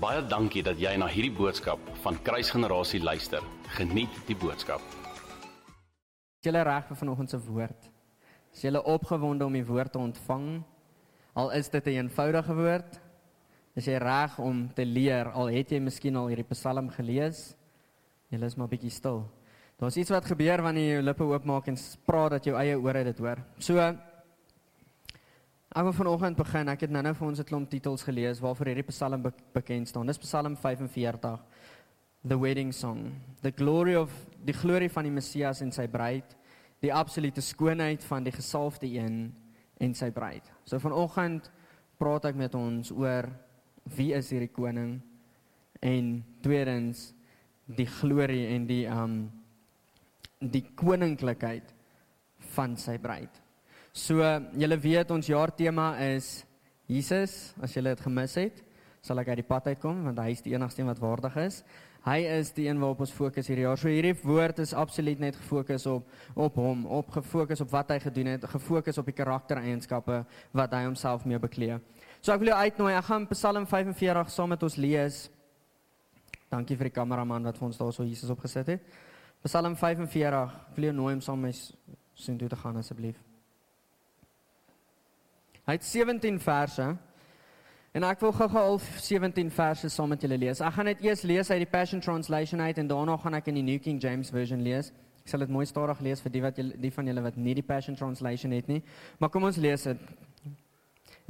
Baie dankie dat jy na hierdie boodskap van Kruisgenerasie luister. Geniet die boodskap. Is julle reg vir vanoggend se woord? Is julle opgewonde om die woord te ontvang? Al is dit 'n eenvoudige woord, is jy reg om te leer al het jy miskien al hierdie Psalm gelees? Julle is maar bietjie stil. Daar's iets wat gebeur wanneer jy jou lippe oopmaak en praat dat jou eie ore dit hoor. So Ek wil vanoggend begin. Ek het nou-nou vir ons 'n klomp titels gelees waarvoor hierdie Psalm be bekend staan. Dis Psalm 45. The wedding song. The glory of die glorie van die Messias en sy bruid, die absolute skoonheid van die gesalfde een en sy bruid. So vanoggend praat ek met ons oor wie is hierdie koning en tweedens die glorie en die um die koninklikheid van sy bruid. So julle weet ons jaartema is Jesus, as julle dit gemis het, sal ek uit die pad uitkom want hy is die enigste wat waardig is. Hy is die een waarop ons fokus hierdie jaar. So hierdie woord is absoluut net gefokus op op hom, op gefokus op wat hy gedoen het, gefokus op die karaktereienskappe wat hy homself mee bekleë. So ek wil jou uitnooi, ek gaan Psalm 45 saam met ons lees. Dankie vir die kameraman wat vir ons daar so Jesus opgesit het. Psalm 45. Ek wil jou nooi om saam met my sien toe te gaan asseblief. Hy het 17 verse. En ek wil gou-gou al 17 verse saam met julle lees. Ek gaan net eers lees uit die Passion Translation uit en daarna gaan ek in die New King James Version lees. Ek sal dit mooi stadig lees vir die wat julle die van julle wat nie die Passion Translation het nie. Maar kom ons lees dit.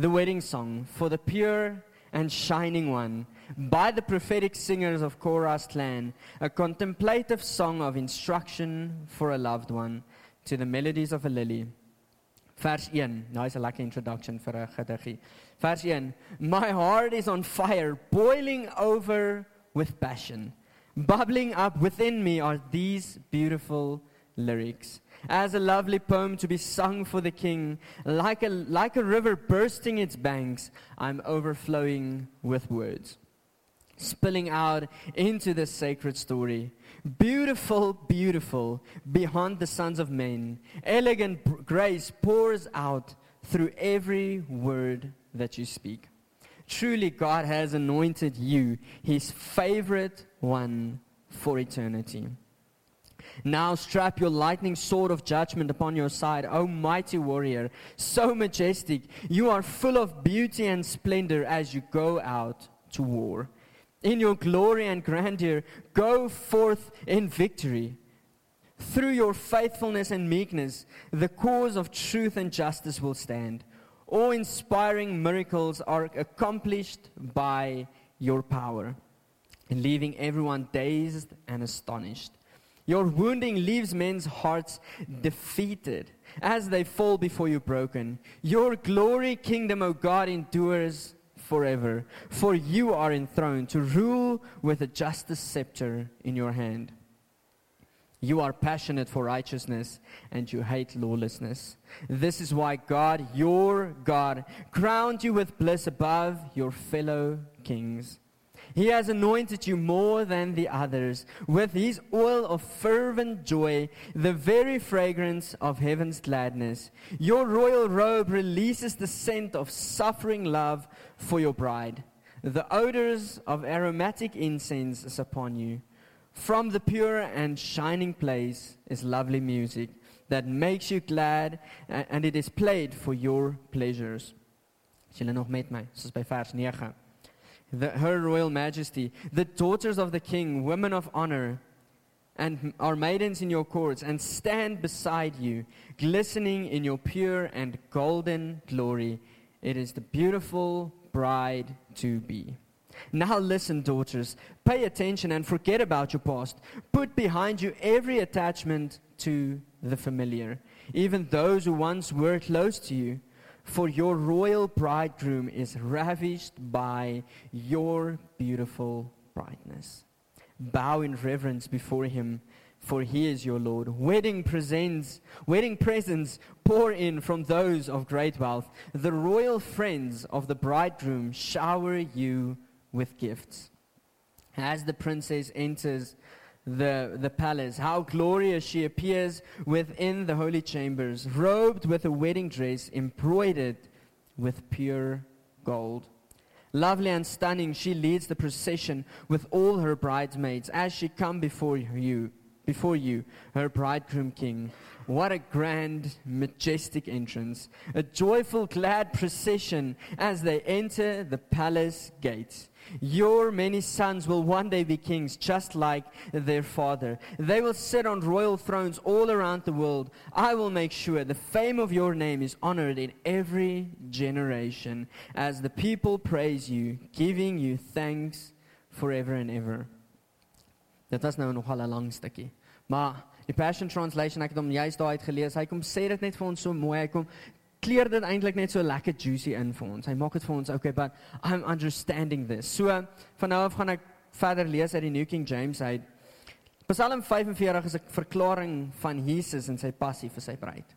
The wedding song for the pure and shining one by the prophetic singers of Korah's clan, a contemplative song of instruction for a loved one to the melodies of a lily. Vers 1. Nou is 'n lekker introduction vir 'n gediggie. Vers 1. My heart is on fire, boiling over with passion. Bubbling up within me are these beautiful lyrics. As a lovely poem to be sung for the king, like a like a river bursting its banks, I'm overflowing with words. Spilling out into the sacred story. Beautiful, beautiful, beyond the sons of men. Elegant grace pours out through every word that you speak. Truly, God has anointed you, his favorite one, for eternity. Now strap your lightning sword of judgment upon your side, O mighty warrior, so majestic. You are full of beauty and splendor as you go out to war. In your glory and grandeur, go forth in victory. Through your faithfulness and meekness, the cause of truth and justice will stand. All inspiring miracles are accomplished by your power, leaving everyone dazed and astonished. Your wounding leaves men's hearts defeated as they fall before you broken. Your glory kingdom, O God, endures forever, for you are enthroned to rule with a justice scepter in your hand. You are passionate for righteousness and you hate lawlessness. This is why God, your God, crowned you with bliss above your fellow kings. He has anointed you more than the others with his oil of fervent joy, the very fragrance of heaven's gladness. Your royal robe releases the scent of suffering love for your bride. The odors of aromatic incense is upon you. From the pure and shining place is lovely music that makes you glad, and it is played for your pleasures. Julle nog met my? Soos by vers 9. The, her royal majesty, the daughters of the king, women of honor, and are maidens in your courts, and stand beside you, glistening in your pure and golden glory. It is the beautiful bride to be. Now listen, daughters, pay attention and forget about your past. Put behind you every attachment to the familiar, even those who once were close to you. For your royal bridegroom is ravished by your beautiful brightness. Bow in reverence before him, for he is your Lord. Wedding presents, wedding presents pour in from those of great wealth. The royal friends of the bridegroom shower you with gifts. As the princess enters the, the palace, how glorious she appears within the holy chambers, robed with a wedding dress embroidered with pure gold. Lovely and stunning, she leads the procession with all her bridesmaids as she come before you, before you, her bridegroom king. What a grand, majestic entrance. A joyful, glad procession as they enter the palace gates. Your many sons will one day be kings, just like their father. They will sit on royal thrones all around the world. I will make sure the fame of your name is honored in every generation as the people praise you, giving you thanks forever and ever. Dit was nou nogal 'n lang stukkie. Maar die Passion Translation, ek het hom juist daai uit gelees. Hy kom sê dit net vir ons so mooi. Hy kom kleer dit eintlik net so lekker juicy in vir ons. Hy maak dit vir ons okay, but I'm understanding this. So van nou af gaan ek verder lees uit die New King James uit. Psalm 45 is 'n verklaring van Jesus en sy passie vir sy bruid.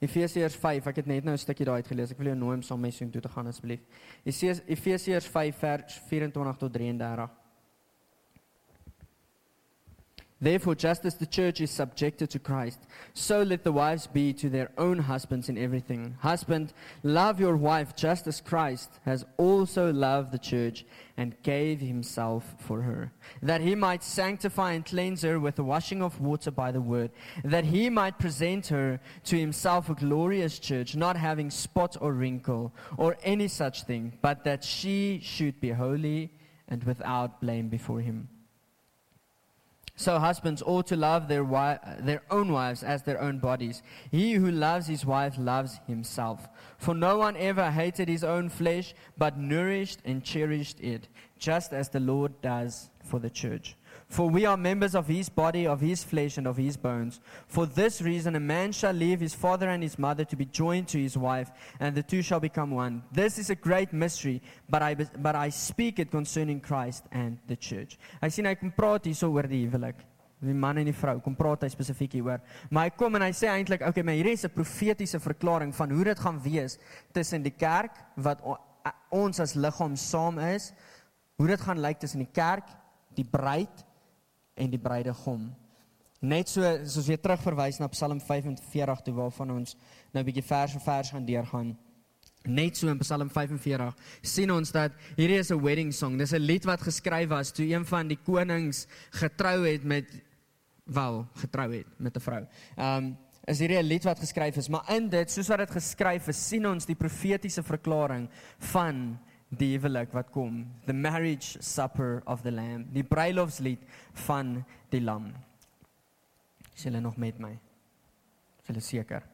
Efesiërs 5, ek het net nou 'n stukkie daai uitgelees. Ek wil jou nooi om saam met my toe te gaan asseblief. Efesiërs 5 vers 24 tot 33. Therefore, just as the church is subjected to Christ, so let the wives be to their own husbands in everything. Husband, love your wife just as Christ has also loved the church and gave himself for her, that he might sanctify and cleanse her with the washing of water by the word, that he might present her to himself a glorious church, not having spot or wrinkle or any such thing, but that she should be holy and without blame before him. So husbands ought to love their, wi- their own wives as their own bodies. He who loves his wife loves himself. For no one ever hated his own flesh, but nourished and cherished it, just as the Lord does for the church. For we are members of his body, of his flesh, and of his bones. For this reason, a man shall leave his father and his mother to be joined to his wife, and the two shall become one. This is a great mystery, but I, but I speak it concerning Christ and the church. Hy sien hy kom praat hierso oor die huwelik. Die man en die vrou kom praat hy spesifiek hieroor. Maar hy kom en hy sê eintlik, okay, maar hierdie is 'n profetiese verklaring van hoe dit gaan wees tussen die kerk wat ons as liggaam saam is, hoe dit gaan lyk tussen die kerk, die bruid en die bruidegom. Net so soos weer terugverwys na Psalm 45 toe waarvan ons nou 'n bietjie vers vir vers gaan deurgaan. Net so in Psalm 45 sien ons dat hierdie is 'n wedding song. Dis 'n lied wat geskryf was toe een van die konings getrou het met wel getrou het met 'n vrou. Um is hierdie 'n lied wat geskryf is, maar in dit soos wat dit geskryf is, sien ons die profetiese verklaring van die huwelik wat kom, the marriage supper of the lamb, die bruilofslied van die lam. Is julle nog met my? Is julle seker?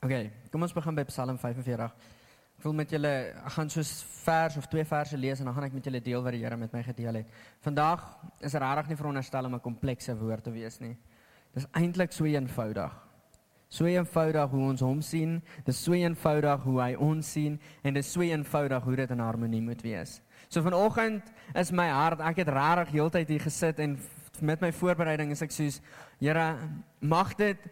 Oké, okay, kom ons begin by Psalm 45. Ek wil met julle gaan so vers of twee verse lees en dan gaan ek met julle deel wat die Here met my gedeel het. Vandag is er regtig nie veronderstel om 'n komplekse woord te wees nie. Dis eintlik so eenvoudig. So eenvoudig hoe ons hom sien, dis so eenvoudig hoe hy ons sien en dis so eenvoudig hoe dit in harmonie moet wees. So vanoggend is my hart, ek het regtig heeltyd hier gesit en met my voorbereiding is ek soos Here, mag dit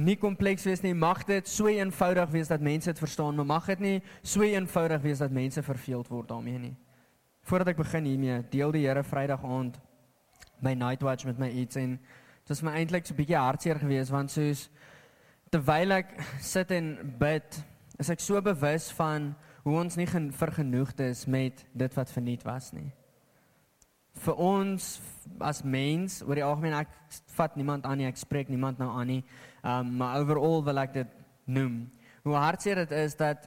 nie kompleks wees nie, mag dit so eenvoudig wees dat mense dit verstaan, maar mag dit nie so eenvoudig wees dat mense verveeld word daarmee nie. Voordat ek begin hiermee, deel die Here Vrydag aand by Night Watch met my iets en Dit was my eintlik so 'n bietjie hartseer geweest want soos terwyl ek sit en bid, is ek so bewus van hoe ons nie vergenoegd is met dit wat verniet was nie. Vir ons as mens, oor die algemeen ek vat niemand aan nie, ek spreek niemand nou aan nie. Um maar overall wil ek dit noem. Hoe hartseer dit is dat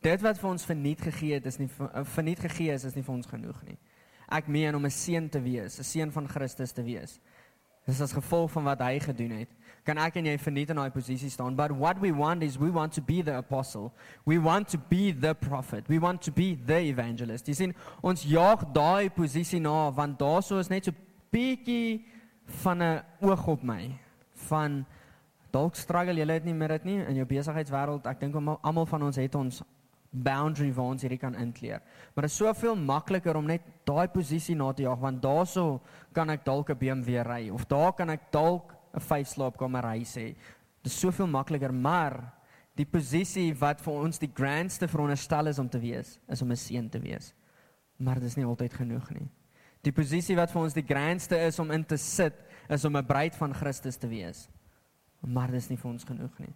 dit wat vir ons verniet gegee het, is nie verniet gegee is, is nie vir ons genoeg nie. Ek meen om 'n seun te wees, 'n seun van Christus te wees. Dis as gevolg van wat hy gedoen het. Kan ek en jy verniet in daai posisie staan? But what we want is we want to be the apostle. We want to be the prophet. We want to be the evangelist. Jy sien, ons jaag daai posisie na want daarso is net so bietjie van 'n oog op my van dalk struggle jy het nie met dit nie in jou besigheidswêreld. Ek dink almal van ons het ons boundary waar ons hierdie kan inkleer. Maar dit is soveel makliker om net daai posisie na te jaag want daarso kan ek dalk 'n BMW ry of daar kan ek dalk 'n vyf slaapkamer huis hê. Dit is soveel makliker, maar die posisie wat vir ons die grandste veronderstel is om te wees, is om 'n seun te wees. Maar dit is nie altyd genoeg nie. Die posisie wat vir ons die grandste is om in te sit, is om 'n bruid van Christus te wees. Maar dis nie vir ons genoeg nie.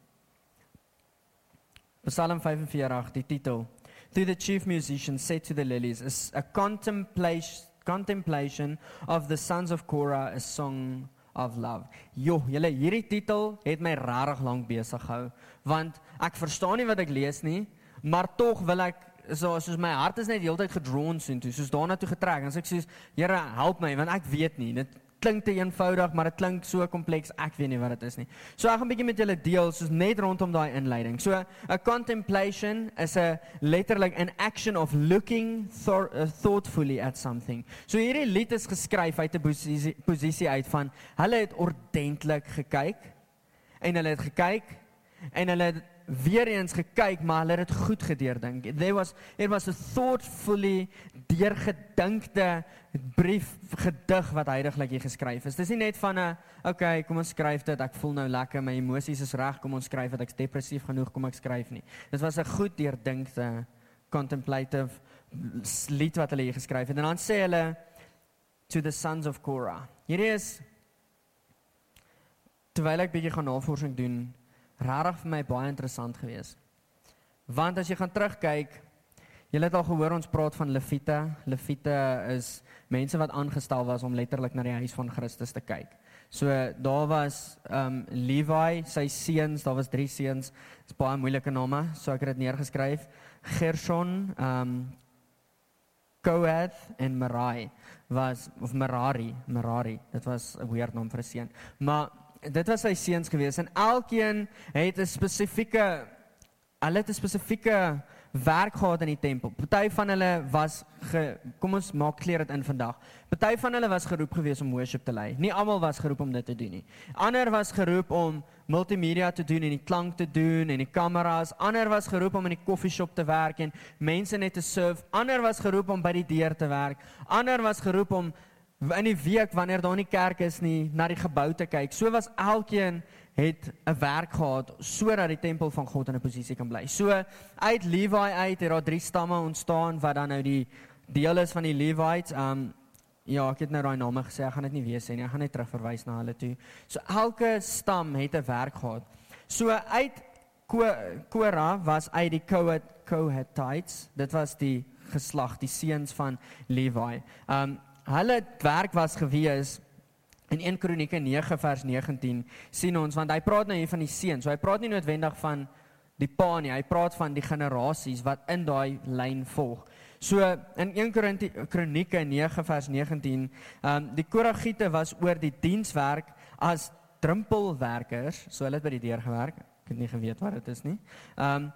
Psalm 45, die titel. To the chief musician said to the lilies, a, a contemplation contemplation of the sons of Korah, a song of love. Jo, julle hierdie titel het my regtig lank besig gehou want ek verstaan nie wat ek lees nie, maar tog wil ek so soos my hart is net heeltyd gedrawn so intoe, soos daarna toe getrek. En so ek sê, Here, help my want ek weet nie. Dit klink te eenvoudig, maar dit klink so kompleks. Ek weet nie wat dit is nie. So ek gaan 'n bietjie met julle deel soos net rondom daai inleiding. So 'n contemplation is 'n letterlik an action of looking thor, uh, thoughtfully at something. So hierdie lied is geskryf uit 'n posisie, posisie uit van hulle het ordentlik gekyk en hulle het gekyk en hulle het weer eens gekyk, maar hulle het dit goed gedeurdink. There was it was a thoughtfully deurgedinkte brief gedig wat heidaglik hier geskryf is. Dis nie net van 'n okay, kom ons skryf dit, ek voel nou lekker, my emosies is reg, kom ons skryf dit, ek's depressief genoeg, kom ek skryf nie. Dit was 'n goed deurdinkte contemplative lied wat hulle hier geskryf het. En dan sê hulle to the sons of Korah. Hierdie is terwyl ek bietjie gaan navorsing doen regtig vir my baie interessant geweest. Want as jy gaan terugkyk, jy het al gehoor ons praat van Levite. Levite is mense wat aangestel was om letterlik na die huis van Christus te kyk. So daar was ehm um, Levi, sy seuns, daar was drie seuns. Dit is baie moeilike name, so ek het dit neergeskryf. Gershon, ehm um, Kohath en Merari was of Merari, Merari. Dit was 'n weird naam vir 'n seun. Maar dit was sy seuns gewees en elkeen het 'n spesifieke hulle het 'n spesifieke werk gehad in die tempel. Party van hulle was ge, kom ons maak kleer dit in vandag. Party van hulle was geroep gewees om worship te lei. Nie almal was geroep om dit te doen nie. Ander was geroep om multimedia te doen en die klank te doen en die kameras. Ander was geroep om in die koffieshop te werk en mense net te serve. Ander was geroep om by die deur te werk. Ander was geroep om in die week wanneer daar nie kerk is nie na die gebou te kyk. So was elkeen het 'n werk gehad sodat die tempel van God in 'n posisie kan bly. So uit Levi uit het daar drie stamme ontstaan wat dan nou die deel is van die Levites. Um ja, ek het nou daai name gesê, ek gaan dit nie weer sê nie. Ek gaan net terugverwys na hulle toe. So elke stam het 'n werk gehad. So uit Korah was uit die Kohathites. Dit was die geslag, die seuns van Levi. Um hulle werk was gewees in 1 Kronieke 9 vers 19 sien ons want hy praat nou hier van die seun. So hy praat nie noodwendig van die pa nie, hy praat van die generasies wat in daai lyn volg. So in 1 Kronieke 9 vers 19, ehm um, die Koragiete was oor die dienswerk as drumpelwerkers, so hulle het by die deur gewerk. Ek het nie geweet wat dit is nie. Ehm um,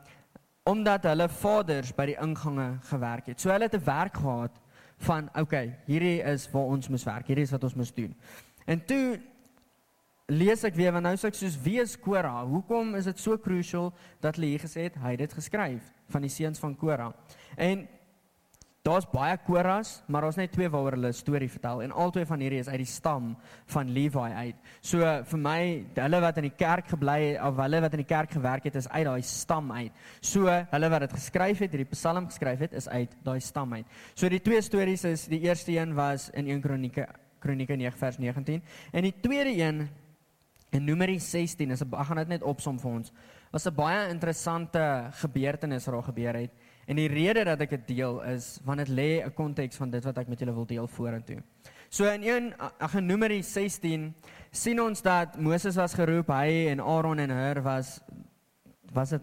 omdat hulle vaders by die ingange gewerk het. So hulle het 'n werk gehad van okay, hierdie is waar ons moet werk. Hierdie is wat ons moet doen. En toe lees ek weer want nou sê ek soos wie is Korah? Hoekom is dit so crucial dat hulle hier gesê het hy het dit geskryf van die seuns van Korah? En daar's baie Korahs, maar ons net twee waaroor hulle 'n storie vertel en albei van hierdie is uit die stam van Levi uit. So vir my, hulle wat in die kerk gebly het of hulle wat in die kerk gewerk het is uit daai stam uit. So hulle wat dit geskryf het, hierdie Psalm geskryf het, is uit daai stam uit. So die twee stories is die eerste een was in 1 Kronieke Kronieke 9 vers 19 en die tweede een in Numeri 16 is ek gaan dit net opsom vir ons. Was 'n baie interessante gebeurtenis wat daar gebeur het. En die rede dat ek dit deel is want dit lê 'n konteks van dit wat ek met julle wil deel vorentoe. So in 1 ag in Numeri 16 sien ons dat Moses was geroep, hy en Aaron en Hur was was dit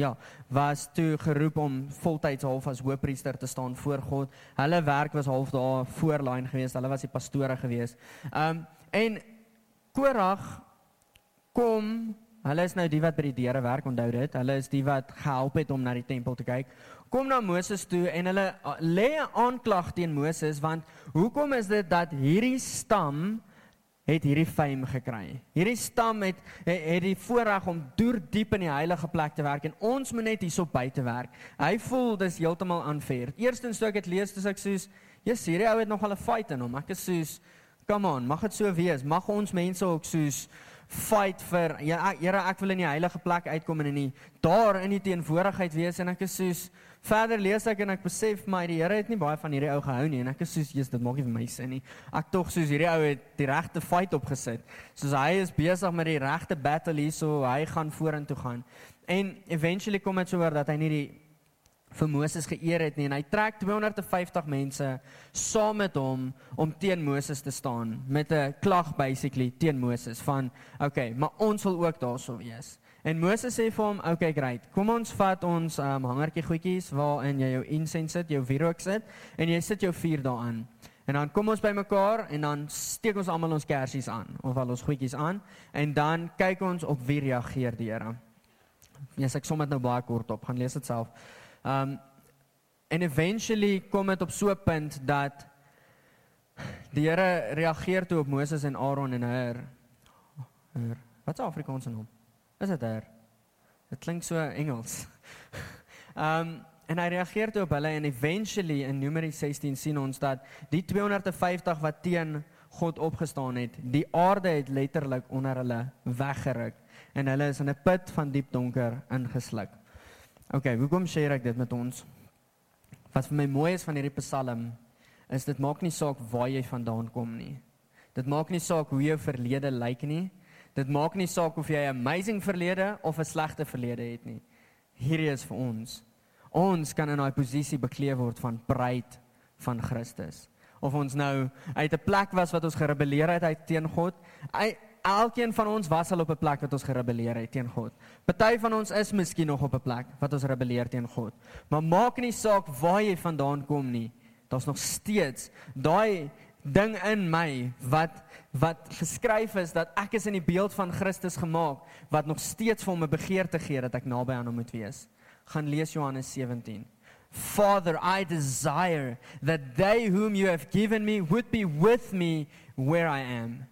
ja, was toe geroep om voltyds half as hoofpriester te staan voor God. Hulle werk was half daar voorlyn geweest, hulle was die pastore geweest. Um en Korag kom Hulle is nou die wat by die deure werk, onthou dit. Hulle is die wat gehelp het om na die tempel te kyk. Kom na Moses toe en hulle uh, lê 'n aanklag teen Moses want hoekom is dit dat hierdie stam het hierdie fame gekry? Hierdie stam het het, het die voorreg om deur diep in die heilige plek te werk en ons moet net hierso buite werk. Hy voel dis heeltemal unfair. Eerstens toe ek dit lees, dis ek soos, "Jesus, hierdie ou het nog al 'n fight in hom." Ek is soos, "Come on, mag dit so wees. Mag ons mense ook soos fight vir ja, Here, ek wil in die heilige plek uitkom en in die daar in die teenwoordigheid wees en ek is soos verder lees ek en ek besef my die Here het nie baie van hierdie ou gehou nie en ek is soos Jesus dit maak nie vir my sin nie. Ek tog soos hierdie ou het die regte fight opgesit. Soos hy is besig met die regte battle hier so hy gaan vorentoe gaan. En eventually kom dit soor dat hy nie die vir Moses geëer het nie en hy trek 250 mense saam met hom om teen Moses te staan met 'n klag basically teen Moses van okay, maar ons wil ook daarso wees. En Moses sê vir hom, okay great. Kom ons vat ons um, hangertjie goedjies waarin jy jou incense sit, jou wierook sit en jy sit jou vuur daaraan. En dan kom ons bymekaar en dan steek ons almal ons kersies aan of al ons goedjies aan en dan kyk ons op wie reageer die Here. Ja, yes, ek som dit nou baie kort op. Gaan lees dit self. Um en eventually kom dit op so 'n punt dat die Here reageer toe op Moses en Aaron en Hur. Hur. Wat is Afrikaans se naam? Is dit Hur? Dit klink so Engels. um en hy reageer toe op hulle en eventually in Numeri 16 sien ons dat die 250 wat teen God opgestaan het, die aarde het letterlik onder hulle weggeruk en hulle is in 'n put van diep donker ingesluk. OK, hoekom sê ek dit met ons? Wat vir my mooi is van hierdie Psalm is dit maak nie saak waar jy vandaan kom nie. Dit maak nie saak hoe jou verlede lyk nie. Dit maak nie saak of jy 'n amazing verlede of 'n slegte verlede het nie. Hierdie is vir ons. Ons kan in daai posisie bekleed word van bruid van Christus. Of ons nou uit 'n plek was wat ons gerebelleer het uit teen God, elkeen van ons was al op 'n plek wat ons gerebelleer het teen God. Party van ons is miskien nog op 'n plek wat ons rebelleer teen God. Maar maak nie saak waar jy vandaan kom nie. Daar's nog steeds daai ding in my wat wat geskryf is dat ek is in die beeld van Christus gemaak wat nog steeds vir hom 'n begeerte gee dat ek naby aan hom moet wees. Gaan lees Johannes 17. Father, I desire that they whom you have given me would be with me where I am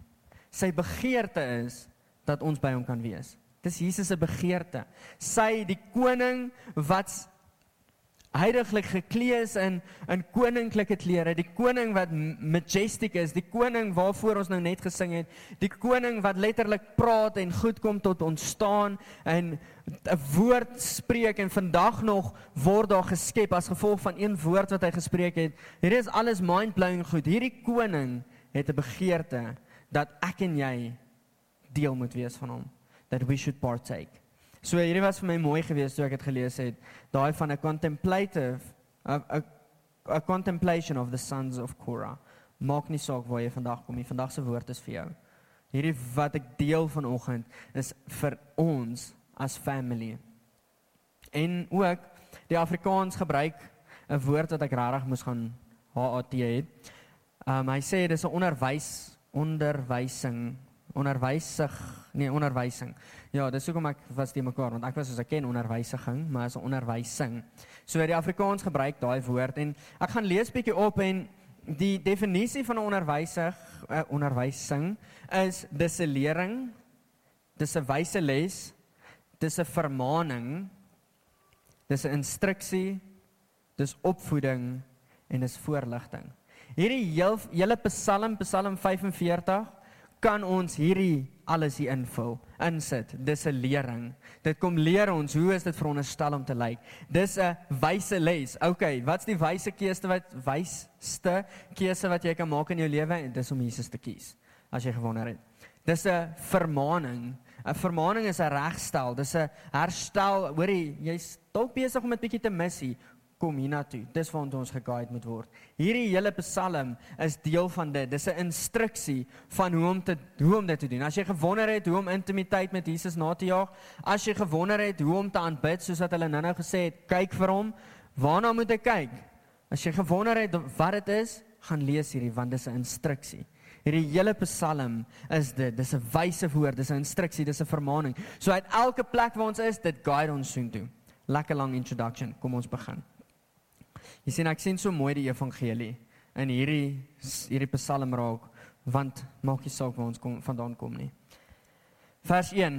sy begeerte is dat ons by hom kan wees. Dis Jesus se begeerte. Sy die koning wat heiliglik geklee is in in koninklike klere, die koning wat majestic is, die koning waarvoor ons nou net gesing het, die koning wat letterlik praat en goed kom tot ontstaan en 'n woord spreek en vandag nog word daar geskep as gevolg van een woord wat hy gespreek het. Hierdie is alles mind-blowing goed. Hierdie koning het 'n begeerte dat ek en jy deel moet wees van hom that we should partake. So hierdie was vir my mooi geweest toe ek dit gelees het, daai van 'n contemplative a, a, a contemplation of the sons of Korah. Maak nie saak waar jy vandag kom nie, vandag se woord is vir jou. Hierdie wat ek deel vanoggend is vir ons as family. En ook die Afrikaans gebruik 'n woord wat ek regtig moes gaan HAT het. Um hy sê dis 'n onderwys onderwysing onderwysig nee onderwysing. Ja dis hoekom ek was die mekaar want ek was soos ek ken onderwysiging maar is 'n onderwysing. So die Afrikaans gebruik daai woord en ek gaan lees bietjie op en die definisie van 'n onderwysig uh, onderwysing is dis 'n lering dis 'n wyse les dis 'n vermaaning dis 'n instruksie dis opvoeding en dis voorligting Hierdie heel hele Psalm Psalm 45 kan ons hierdie alles hier invul, insit. Dis 'n lering. Dit kom leer ons hoe is dit veronderstel om te lyk. Dis 'n wyse les. Okay, wat's die wyse keuse wat wysste keuse wat jy kan maak in jou lewe en dis om Jesus te kies. As jy gewonder het. Dis 'n vermaaning. 'n Vermaaning is 'n regstel. Dis 'n herstel. Hoorie, jy's dalk besig om 'n bietjie te missie kom hiernatoe. Dis waar ons geguide moet word. Hierdie hele Psalm is deel van dit. Dis 'n instruksie van hoe om te hoe om dit te doen. As jy gewonder het hoe om intimiteit met Jesus na te jaag, as jy gewonder het hoe om te aanbid soos wat hulle nou-nou gesê het, kyk vir hom. Waarna moet ek kyk? As jy gewonder het wat dit is, gaan lees hierdie want dis 'n instruksie. Hierdie hele Psalm is dit. Dis 'n wyse woord, dis 'n instruksie, dis 'n vermaaning. So uit elke plek waar ons is, dit guide ons soontoe. Lekker lang introduction. Kom ons begin. Jy sien ek sien so mooi die evangelie in hierdie hierdie Psalm raak want maak nie saak waar ons kom vandaan kom nie. Vers 1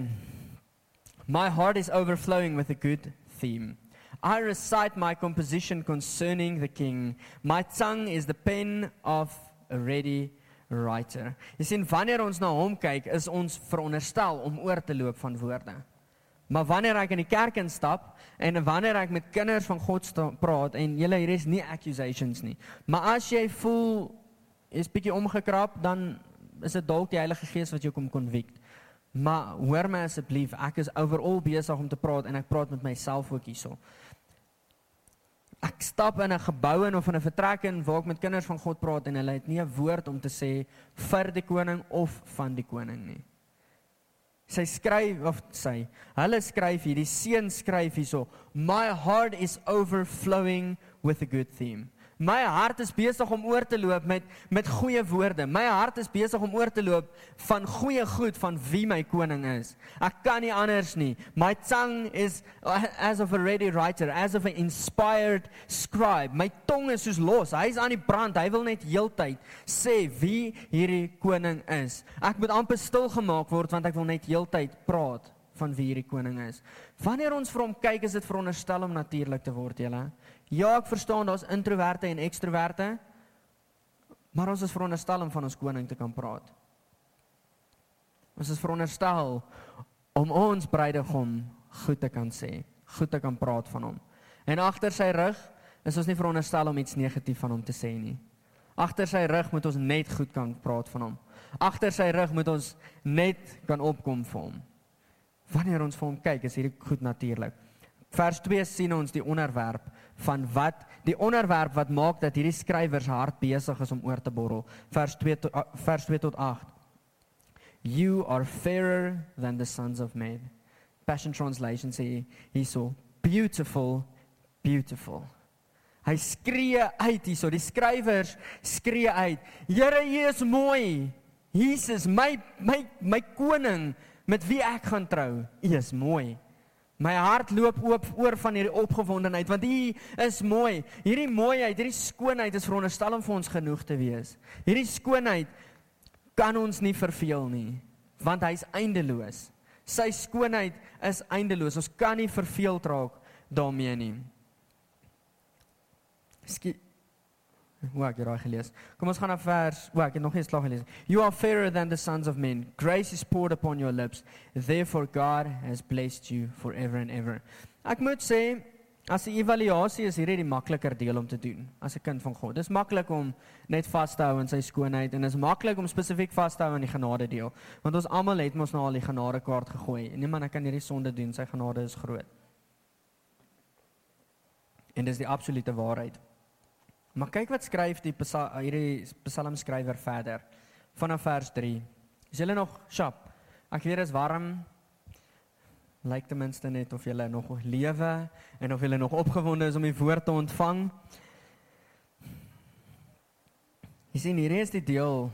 My heart is overflowing with a good theme. I recite my composition concerning the king. My tongue is the pen of a ready writer. Jy sien wanneer ons na hom kyk, is ons veronderstel om oor te loop van woorde. Maar wanneer ek in die kerk instap en wanneer ek met kinders van God praat en julle hier is nie accusations nie. Maar as jy voel is bietjie omgekrap, dan is dit dalk die Heilige Gees wat jou kom convict. Maar hoor my asseblief, ek is overal besig om te praat en ek praat met myself ook hierso ek stap in 'n gebou in of in 'n vertrek in waar ek met kinders van God praat en hulle het nie 'n woord om te sê vir die koning of van die koning nie. Sy skryf of sy, hulle skryf hier, die seun skryf hierso, my heart is overflowing with a good theme. My hart is besig om oor te loop met met goeie woorde. My hart is besig om oor te loop van goeie goed van wie my koning is. Ek kan nie anders nie. My tongue is as of a ready writer, as of an inspired scribe. My tong is soos los. Hy's aan die brand. Hy wil net heeltyd sê wie hierdie koning is. Ek moet amper stil gemaak word want ek wil net heeltyd praat van wie hierdie koning is. Wanneer ons vir hom kyk, is dit veronderstel om natuurlik te word, julle. Ja, ek verstaan daar's introverte en ekstroverte. Maar ons is veronderstel om van ons koning te kan praat. Ons is veronderstel om ons bruidegom goed te kan sê, goed te kan praat van hom. En agter sy rug is ons nie veronderstel om iets negatief van hom te sê nie. Agter sy rug moet ons net goed kan praat van hom. Agter sy rug moet ons net kan opkom vir hom. Wanneer ons vir hom kyk, is hierdie goed natuurlik. Vers 2 sien ons die onderwerp van wat die onderwerp wat maak dat hierdie skrywers hart besig is om oor te borrel. Vers 2 tot vers 2 tot 8. You are fairer than the sons of men. Passion translation sê hy so beautiful beautiful. Hy skree uit hierso, die skrywers skree uit. Here, U is mooi. Jesus, my my my koning met wie ek gaan trou. U is mooi. My hart loop oop oor van hierdie opgewondenheid want U is mooi. Hierdie mooiheid, hierdie skoonheid is veronderstel om vir ons genoeg te wees. Hierdie skoonheid kan ons nie verveel nie want hy's eindeloos. Sy skoonheid is eindeloos. Ons kan nie verveeld raak daarmee nie. Skielik Hoe ek raai gelees. Kom ons gaan na vers. O, ek het nog nie slaag gelees. You are fairer than the sons of men. Grace is poured upon your lips. Therefore God has blessed you forever and ever. Ek moet sê as 'n evaluasie is hierdie die makliker deel om te doen as 'n kind van God. Dis maklik om net vas te hou aan sy skoonheid en is maklik om spesifiek vas te hou aan die genade deel. Want ons almal het mos nou al die genade kaart gegooi. En niemand kan hierdie sonde doen. Sy genade is groot. En dis die absolute waarheid. Maar kyk wat skryf die hierdie Psalm skrywer verder vanaf vers 3. Is julle nog sharp? Ek weet dit is warm. Lyk ten minste net of julle nog lewe en of julle nog opgewonde is om die woord te ontvang. Jy sien hier is die deel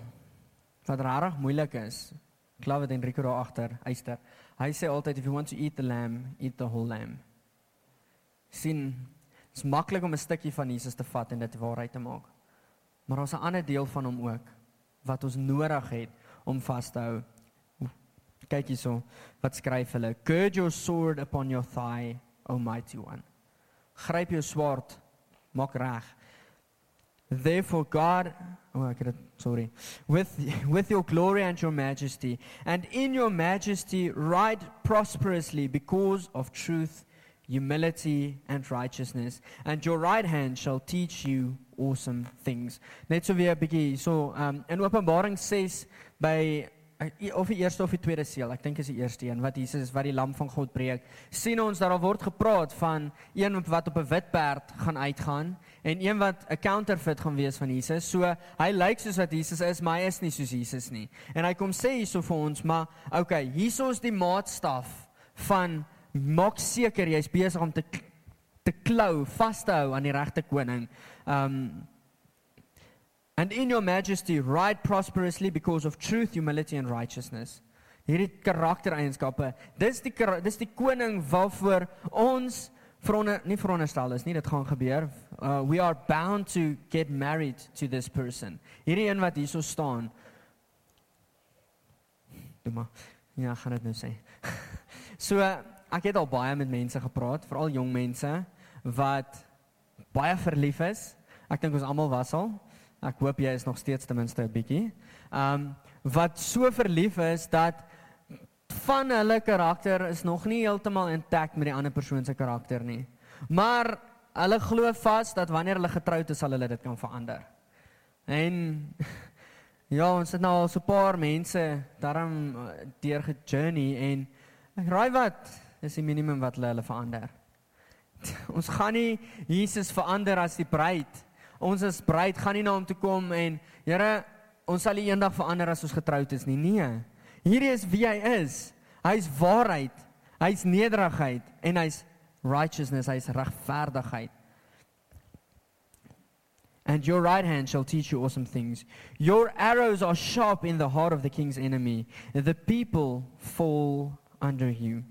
wat rarig moeilik is. Glo dit Enrico daar agter, Eyster. Hy sê altyd if you want to eat the lamb, eat the whole lamb. Sien Dit is maklik om 'n stukkie van Jesus te vat en dit waarheid te maak. Maar ons 'n ander deel van hom ook wat ons nodig het om vas te hou. Kyk hierso, wat skryf hulle? Gird your sword upon your thigh, O mighty one. Gryp jou swaard, maak reg. Therefore God, oh ek het sorry. With with your glory and your majesty and in your majesty ride prosperously because of truth humility and righteousness and your right hand shall teach you awesome things. Net so weer 'n bietjie so um in Openbaring 6 by of die eerste of die tweede seël ek dink is die eerste een wat Jesus wat die lam van God breek sien ons dat daar word gepraat van een wat op 'n wit perd gaan uitgaan en een wat 'n counterfeit gaan wees van Jesus. So hy lyk soos wat Jesus is maar hy is nie soos Jesus nie. En hy kom sê hierso vir ons maar okay hierso is die maatstaf van maak seker jy's besig om te te klou, vas te hou aan die regte koning. Um and in your majesty ride prosperously because of truth, humility and righteousness. Hierdie karaktereienskappe, dis die dis die koning waarvoor ons vronne nie veronderstel is nie, dit gaan gebeur. Uh, we are bound to get married to this person. Hierdie een wat hierso staan. Doe maar. Ja, gaan dit nou sê. so uh, ek het al baie met mense gepraat, veral jong mense wat baie verlief is. Ek dink ons almal was al. Ek hoop jy is nog steeds ten minste 'n bietjie. Um wat so verlief is dat van hulle karakter is nog nie heeltemal intact met die ander persoon se karakter nie. Maar hulle glo vas dat wanneer hulle getroud is, sal hulle dit kan verander. En ja, ons het nou al so 'n paar mense daarom eh, deur ge-journey en raai wat is die minimum wat hulle hulle verander. Ons gaan nie Jesus verander as die bruid. Ons as bruid gaan nie na hom toe kom en Here, ons sal nie eendag verander as ons getroud is nie. Nee. Hierdie is wie hy is. Hy's waarheid. Hy's nederigheid en hy's righteousness, hy's regverdigheid. And your right hand shall teach you awesome things. Your arrows are sharp in the heart of the king's enemy. The people fall under you.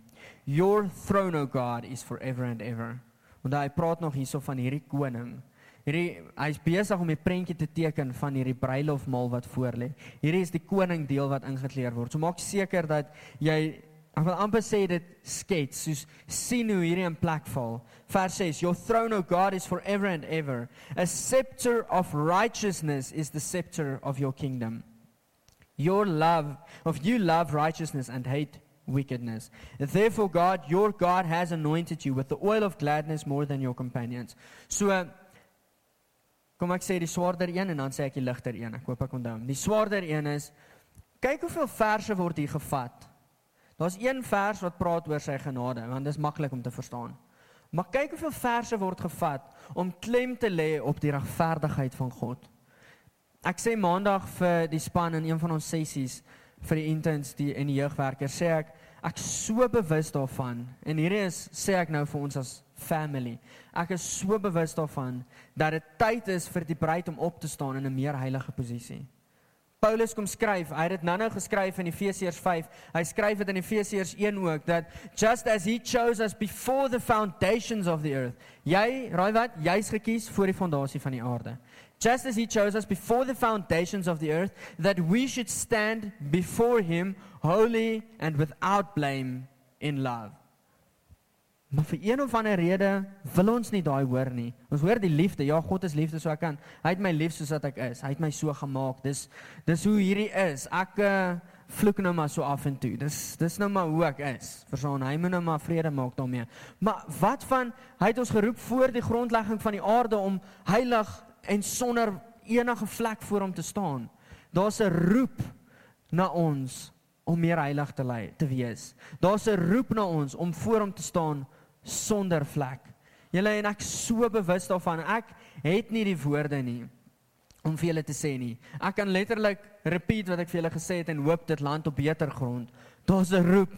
Your throne, O God, is forever and ever. Want hy praat nog hierso van hierdie koning. Hierdie hy's besig om 'n prentjie te teken van hierdie bruilofmaal wat voorlê. Hierdie is die koning deel wat ingekleer word. So maak seker dat jy Ek wil amper sê dit skets soos sien hoe hierdie in plek val. Vers 6: Your throne o God is forever and ever. A scepter of righteousness is the scepter of your kingdom. Your love of you love righteousness and hate wickedness. Therefore God, your God has anointed you with the oil of gladness more than your companions. So kom ek sê die swaarder een en dan sê ek die ligter een. Ek hoop ek onthou. Die swaarder een is kyk hoeveel verse word hier gevat. Daar's een vers wat praat oor sy genade, want dit is maklik om te verstaan. Maar kyk hoeveel verse word gevat om klem te lê op die regverdigheid van God. Ek sê maandag vir die span in een van ons sessies vir die interns die en die jeugwerkers sê ek ek so bewus daarvan en hierdie is sê ek nou vir ons as family. Ek is so bewus daarvan dat dit tyd is vir die bruid om op te staan in 'n meer heilige posisie. Paulus kom skryf, hy het dit nou-nou geskryf in Efesiërs 5. Hy skryf dit in Efesiërs 1 ook dat just as he chose us before the foundations of the earth. Jy, raai wat? Jy's gekies voor die fondasie van die aarde. Just as he chose us before the foundations of the earth that we should stand before him holy and without blame in love. Maar vir een of ander rede wil ons nie daai hoor nie. Ons hoor die liefde. Ja, God is liefde, so ek kan. Hy het my lief soos wat ek is. Hy het my so gemaak. Dis dis hoe hierdie is. Ek uh, vloek nou maar so af en toe. Dis dis nou maar hoe ek is. Verstaan? Hy moet nou maar vrede maak daarmee. Maar wat van hy het ons geroep voor die grondlegging van die aarde om heilig en sonder enige vlek voor hom te staan. Daar's 'n roep na ons om meer heilig te lei te wees. Daar's 'n roep na ons om voor hom te staan sonder vlek. Julle en ek so bewus daarvan. Ek het nie die woorde nie om vir julle te sê nie. Ek kan letterlik repeat wat ek vir julle gesê het en hoop dit land op beter grond. Daar's 'n roep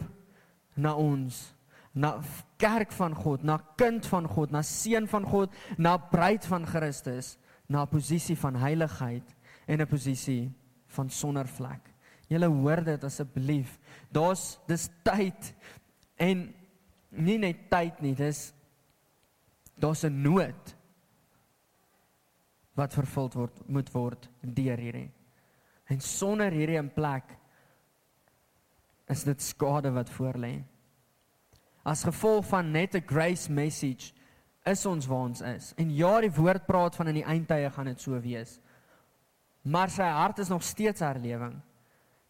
na ons, na kerk van God, na kind van God, na seun van God, na bruid van Christus, na 'n posisie van heiligheid en 'n posisie van sonder vlek. Julle hoor dit asseblief. Daar's dis tyd en nie net tyd nie, dis daar's 'n nood wat vervul word moet word deur hierdie. En sonder hierdie in plek is dit skade wat voorlê. As gevolg van net 'n grace message is ons waar ons is. En ja, die woord praat van in die eindtye gaan dit so wees. Maar sy hart is nog steeds herlewing.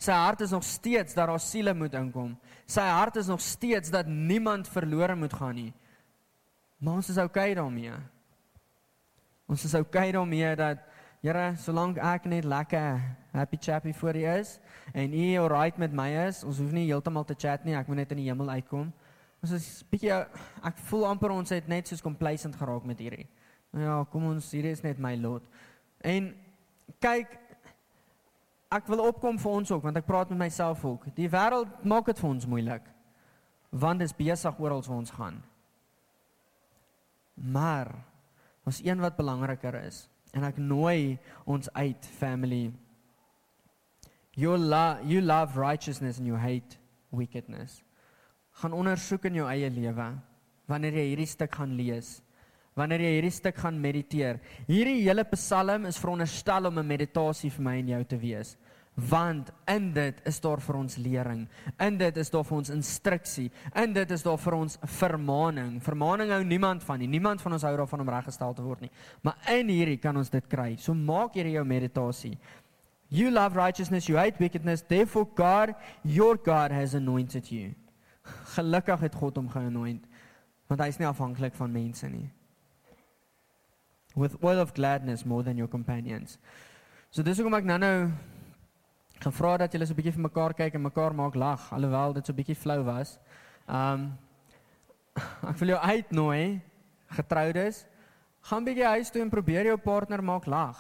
Sy hart is nog steeds dat daar siele moet inkom. Sy hart is nog steeds dat niemand verlore moet gaan nie. Maar ons is okay daarmee. Ons is okay daarmee dat Here, solank ek net lekker happy chappy vir U is en U alright met my is, ons hoef nie heeltemal te chat nie, ek moet net in die hemel uitkom. Ons is bietjie ek voel amper ons het net soos complacent geraak met hierdie. Ja, kom ons, hierdie is net my lot. En kyk, ek wil opkom vir ons ook want ek praat met myself ook. Die wêreld maak dit vir ons moeilik. Want dit is besig oral waar ons gaan. Maar ons een wat belangriker is en ek nooi ons uit family. You love you love righteousness and you hate wickedness. Gaan ondersoek in jou eie lewe wanneer jy hierdie stuk gaan lees wanneer jy hierdie stuk gaan mediteer. Hierdie hele Psalm is veronderstel om 'n meditasie vir my en jou te wees. Want in dit is daar vir ons lering. In dit is daar vir ons instruksie. In dit is daar vir ons vermaaning. Vermaaning hou niemand van nie. Niemand van ons hou daarvan om reggestel te word nie. Maar in hierdie kan ons dit kry. So maak hierdie jou meditasie. You love righteousness, you hate wickedness. Therefore God, your God has anointed you. Gelukkig het God hom geanoint want hy is nie afhanklik van mense nie. With oil of gladness more than your companions. So dis hoekom ek nou-nou gevra dat julle so 'n bietjie vir mekaar kyk en mekaar maak lag alhoewel dit so 'n bietjie flou was. Um ek wil jou uitnooi getroudes gaan bietjie huis toe en probeer jou partner maak lag.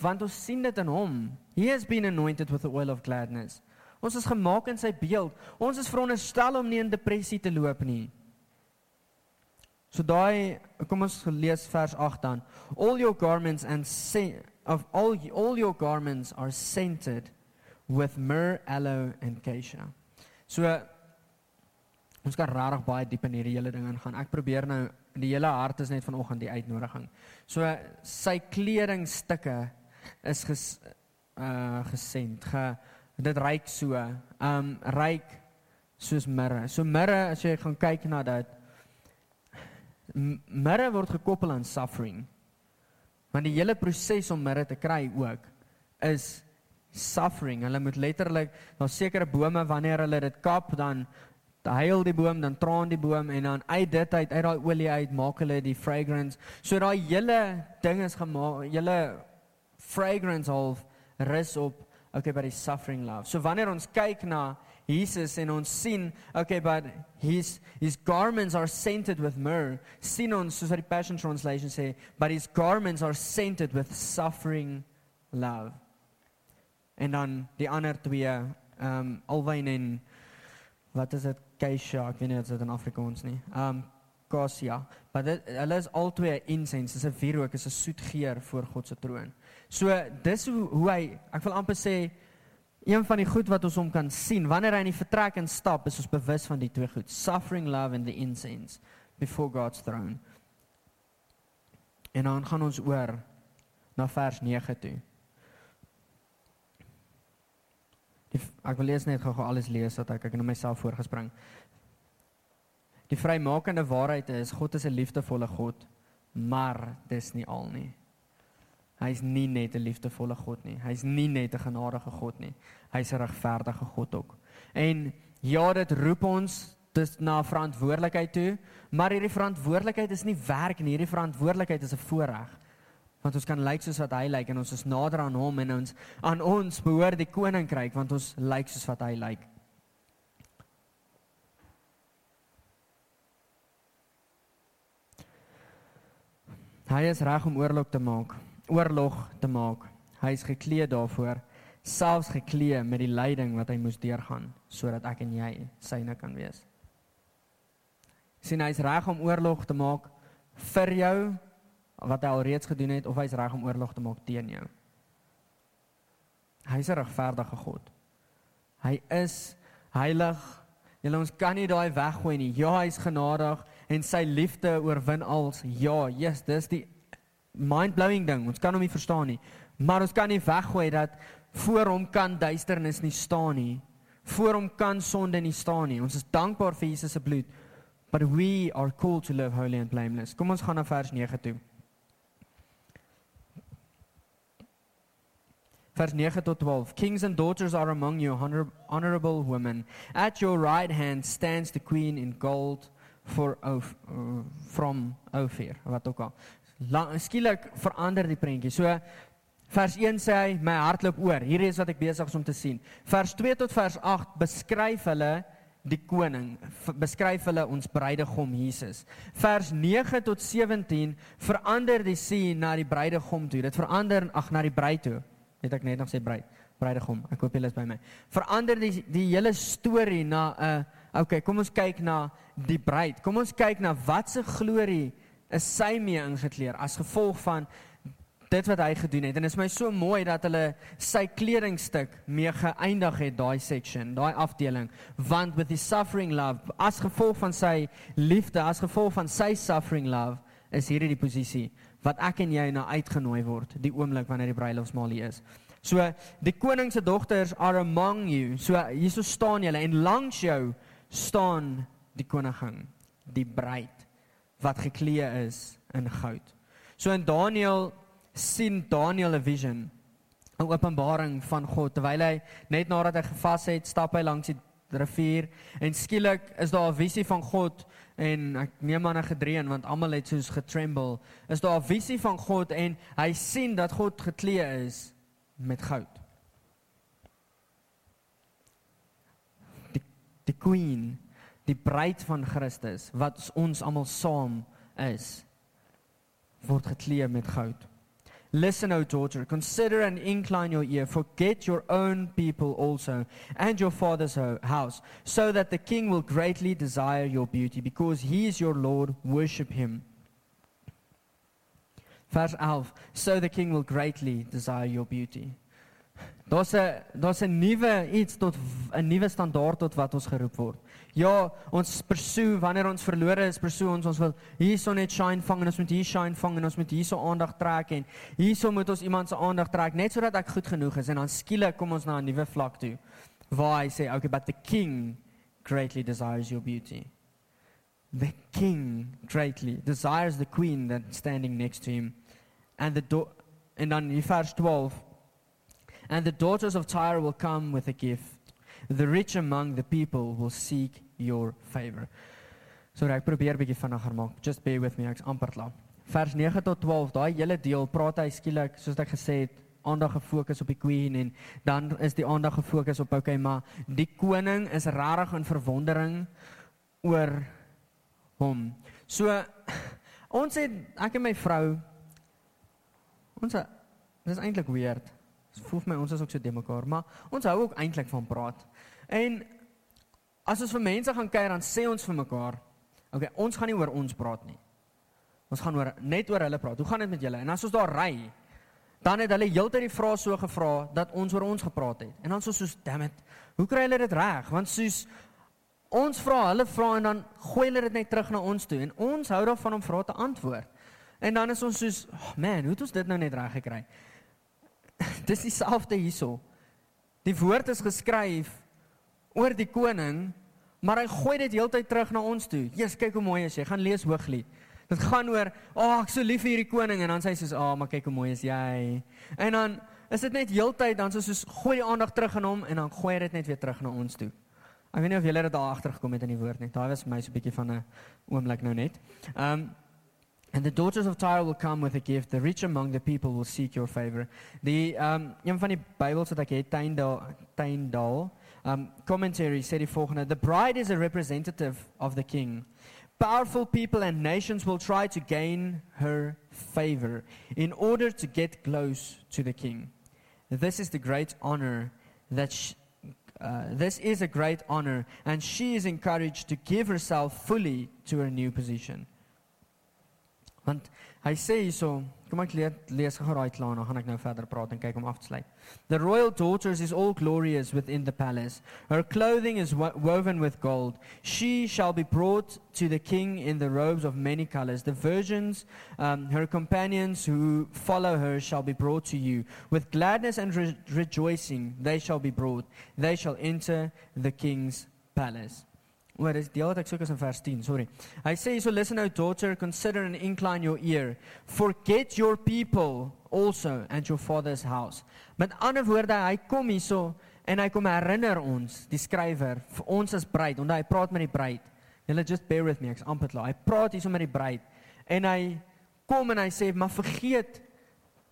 Want ons sien dit in hom. He has been anointed with the oil of gladness. Ons is gemaak in sy beeld. Ons is veronderstel om nie in depressie te loop nie. So daai kom ons lees vers 8 dan. All your garments and of all all your garments are scented with myrrh, aloe and acacia. So ons kan regtig baie diep in hierdie hele ding ingaan. Ek probeer nou die hele hart is net vanoggend die uitnodiging. So sy kledingstukke is ges, uh gesend. Ge, dit ryk so. Um ryk soos mirre. So mirre as jy gaan kyk na dit mirre word gekoppel aan suffering. Want die hele proses om mirre te kry ook is suffering. Hulle moet letterlik na sekere bome wanneer hulle dit kap dan huil die boom, dan traan die boom en dan uit dit uit uit daai olie uit maak hulle die fragrance. So daai hele ding is gemaak, hele fragrance of rus op okay by die suffering love. So wanneer ons kyk na Jesus en ons sien okay but his his garments are scented with myrrh sien ons soos die passion translation sê but his garments are scented with suffering love. En dan die ander twee ehm um, alwyn en wat is dit? Keisha ek weet nie wat dit in Afrikaans nie. Ehm um, Kasia, maar dit hulle is albei incense, dis 'n wierook, is 'n soet geur voor God se troon. So dis hoe hoe hy, ek wil amper sê Een van die goed wat ons hom kan sien wanneer hy in die vertrek instap, is ons bewus van die twee goed: suffering love and the incense before God's throne. En dan gaan ons oor na vers 9 toe. Die, ek wil lees net gou-gou alles lees dat ek ek net myself voorgespring. Die vrymakende waarheid is God is 'n liefdevolle God, maar dis nie al nie. Hy's nie net 'n liefdevolle God nie. Hy's nie net 'n genadige God nie. Hy's 'n regverdige God ook. En ja, dit roep ons dis na verantwoordelikheid toe, maar hierdie verantwoordelikheid is nie werk nie. Hierdie verantwoordelikheid is 'n voorreg. Want ons kan lyk soos wat hy lyk en ons is nader aan hom en ons aan ons behoort die koninkryk want ons lyk soos wat hy lyk. Hy is reg om oorlog te maak oorlog te maak. Hy is geklee daarvoor, selfs geklee met die lyding wat hy moes deurgaan sodat ek en jy syne kan wees. Sien hy's reg om oorlog te maak vir jou wat hy al reeds gedoen het of hy's reg om oorlog te maak teen jou. Hy's 'n regverdige God. Hy is heilig. Julle ons kan nie daai weggooi nie. Ja, hy's genadig en sy liefde oorwin als. Ja, yes, dis die mind-blowing ding. Ons kan hom nie verstaan nie. Maar ons kan nie weggooi dat voor hom kan duisternis nie staan nie. Voor hom kan sonde nie staan nie. Ons is dankbaar vir Jesus se bloed. But we are called to live holy and blameless. Kom ons gaan na vers 9 toe. Vers 9 tot 12. Kings and daughters are among you, honor honorable women. At your right hand stands the queen in gold for of uh, from Ophir. Wat ook al skielik verander die prentjie. So vers 1 sê hy my hart loop oor. Hier is wat ek besig is om te sien. Vers 2 tot vers 8 beskryf hulle die koning, beskryf hulle ons bruidegom Jesus. Vers 9 tot 17 verander die sien na die bruidegom toe. Dit verander ag na die bruid toe. Het ek net nog sê bruid, bruidegom. Ek hoop julle is by my. Verander die die hele storie na 'n uh, Okay, kom ons kyk na die bruid. Kom ons kyk na wat se glorie is sy mee ingekleer as gevolg van dit wat hy gedoen het. En dit is my so mooi dat hulle sy kledingstuk mee geëindig het daai section daai afdeling. Want with his suffering love as gevolg van sy liefde as gevolg van sy suffering love is hierdie die posisie wat ek en jy na uitgenooi word die oomblik wanneer die bruilofsmaal hier is. So die koning se dogters are among you. So hierso staan julle en langs jou staan die koningin, die bruid wat geklee is in goud. So in Daniël sien Daniël 'n vision, 'n openbaring van God terwyl hy net nadat hy gevas het, stap hy langs die rivier en skielik is daar 'n visie van God en ek neem aan 'n gedreun want almal het soos getremble. Is daar 'n visie van God en hy sien dat God geklee is met goud. Die die queen, die bruid van Christus wat ons almal saam is word geklee met goud. Listen, O daughter, consider and incline your ear. Forget your own people also, and your father's house, so that the king will greatly desire your beauty, because he is your Lord. Worship him. Vers 11. So the king will greatly desire your beauty. Daar's 'n daar's 'n nuwe iets tot 'n nuwe standaard tot wat ons geroep word. Ja, ons pursue wanneer ons verlore is, pursue ons ons wil hierson net shine vang en ons moet hier shine vang en ons moet hierso aandag trek en hierso moet ons iemand se aandag trek net sodat ek goed genoeg is en dan skielik kom ons na 'n nuwe vlak toe waar hy sê okay but the king greatly desires your beauty. The king greatly desires the queen that standing next to him and the en dan in vers 12 and the daughters of Tyre will come with a gift the rich among the people will seek your favor. So ek probeer bietjie vinniger maak. Just bear with me, ek's amper klaar. Vers 9 tot 12, daai hele deel praat hy skielik, soos ek gesê het, aandag gefokus op die queen en dan is die aandag gefokus op okay, maar die koning is rarig in verwondering oor hom. So ons het ek en my vrou ons dis eintlik weird. Voel my ons is ook so de mekaar, maar ons hou ook eintlik van praat. En as ons vir mense gaan kuier, dan sê ons vir mekaar, okay, ons gaan nie oor ons praat nie. Ons gaan oor net oor hulle praat. Hoe gaan dit met julle? En as ons daar ry, dan het hulle heeltyd die vrae so gevra dat ons oor ons gepraat het. En dan so soos, damn it, hoe kry hulle dit reg? Want soos ons vra, hulle vra en dan gooi hulle dit net terug na ons toe en ons hou daarvan om vrae te antwoord. En dan is ons soos, oh man, hoe het ons dit nou net reg gekry? Dis dieselfde hierso. Die woord is geskryf oor die koning, maar hy gooi dit heeltyd terug na ons toe. Jesus, kyk hoe mooi is. Jy gaan lees Hooglied. Dit gaan oor, "Ag, oh, ek so lief vir hierdie koning" en dan sê hy soos, "Ag, oh, maar kyk hoe mooi is jy." En dan is dit net heeltyd dan so soos gooi die aandag terug aan hom en dan gooi hy dit net weer terug na ons toe. Ek weet nie of julle dit daar agter gekom het in die woord nie. Daai was vir my so 'n bietjie van 'n oomblik nou net. Um And the daughters of Tyre will come with a gift. The rich among the people will seek your favor. Die um een van die Bybels wat ek het, Tyndale, Tyndale um, commentary sê die volgende: The bride is a representative of the king. Powerful people and nations will try to gain her favor in order to get close to the king. This is the great honor that she, uh, this is a great honor, and she is encouraged to give herself fully to her new position. Want hy sê hierso, kom ek lees, lees gou raai klaar, dan gaan ek nou verder praat en kyk om af te sluit. The royal daughters is all glorious within the palace. Her clothing is wo woven with gold. She shall be brought to the king in the robes of many colors. The virgins, um, her companions who follow her, shall be brought to you. With gladness and re rejoicing, they shall be brought. They shall enter the king's palace. Oor dis deel wat ek soek is in vers 10, sorry. Hy sê so listen now daughter, consider and incline your ear. Forget your people also and your father's house. Met ander woorde, hy kom hierso en hy kom herinner ons, die skrywer, vir ons as bruid, want hy praat met die bruid. Julle just bear with me, ek's amper klaar. Hy praat hierso met die bruid en hy kom en hy sê, "Maar vergeet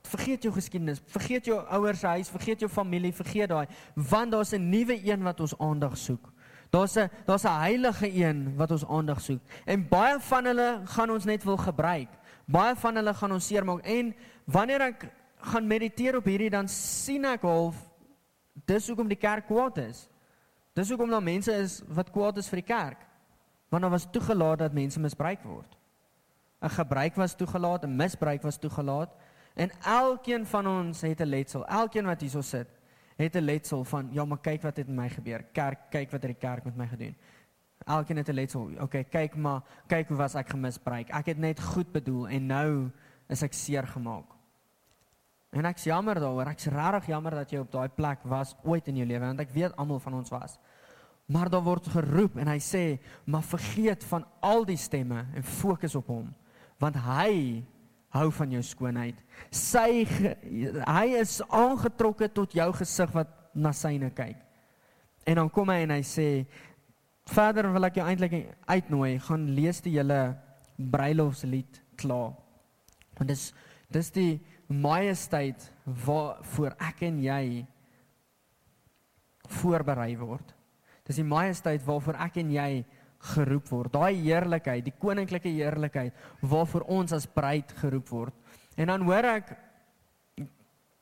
vergeet jou geskiedenis, vergeet jou ouers se huis, vergeet jou familie, vergeet daai, want daar's 'n nuwe een wat ons aandag soek." Daar's 'n daar's 'n heilige een wat ons aandag soek. En baie van hulle gaan ons net wil gebruik. Baie van hulle gaan ons seermaak en wanneer ek gaan mediteer op hierdie dan sien ek half dis hoekom die kerk kwaad is. Dis hoekom daar mense is wat kwaad is vir die kerk. Want daar was toegelaat dat mense misbruik word. 'n Gebruik was toegelaat, 'n misbruik was toegelaat en elkeen van ons het 'n letsel. Elkeen wat hierso sit het 'n letsel van ja, maar kyk wat het met my gebeur. Kerk, kyk wat het die kerk met my gedoen. Elkeen het 'n letsel. Okay, kyk maar, kyk hoe was ek gemisbruik. Ek het net goed bedoel en nou is ek seer gemaak. En ek's jammer daaroor. Ek's regtig jammer dat jy op daai plek was ooit in jou lewe want ek weet almal van ons was. Maar daar word geroep en hy sê, "Maar vergeet van al die stemme en fokus op hom, want hy hou van jou skoonheid. Sy hy is aangetrokke tot jou gesig wat na syne kyk." En dan kom hy en hy sê, "Verder wil ek jou eintlik uitnooi, gaan lees die hele bruilofslied klaar." Want dis dis die majesteit waarvoor ek en jy voorberei word. Dis die majesteit waarvoor ek en jy geroep word. Daai heerlikheid, die koninklike heerlikheid waarvoor ons as bruid geroep word. En dan hoor ek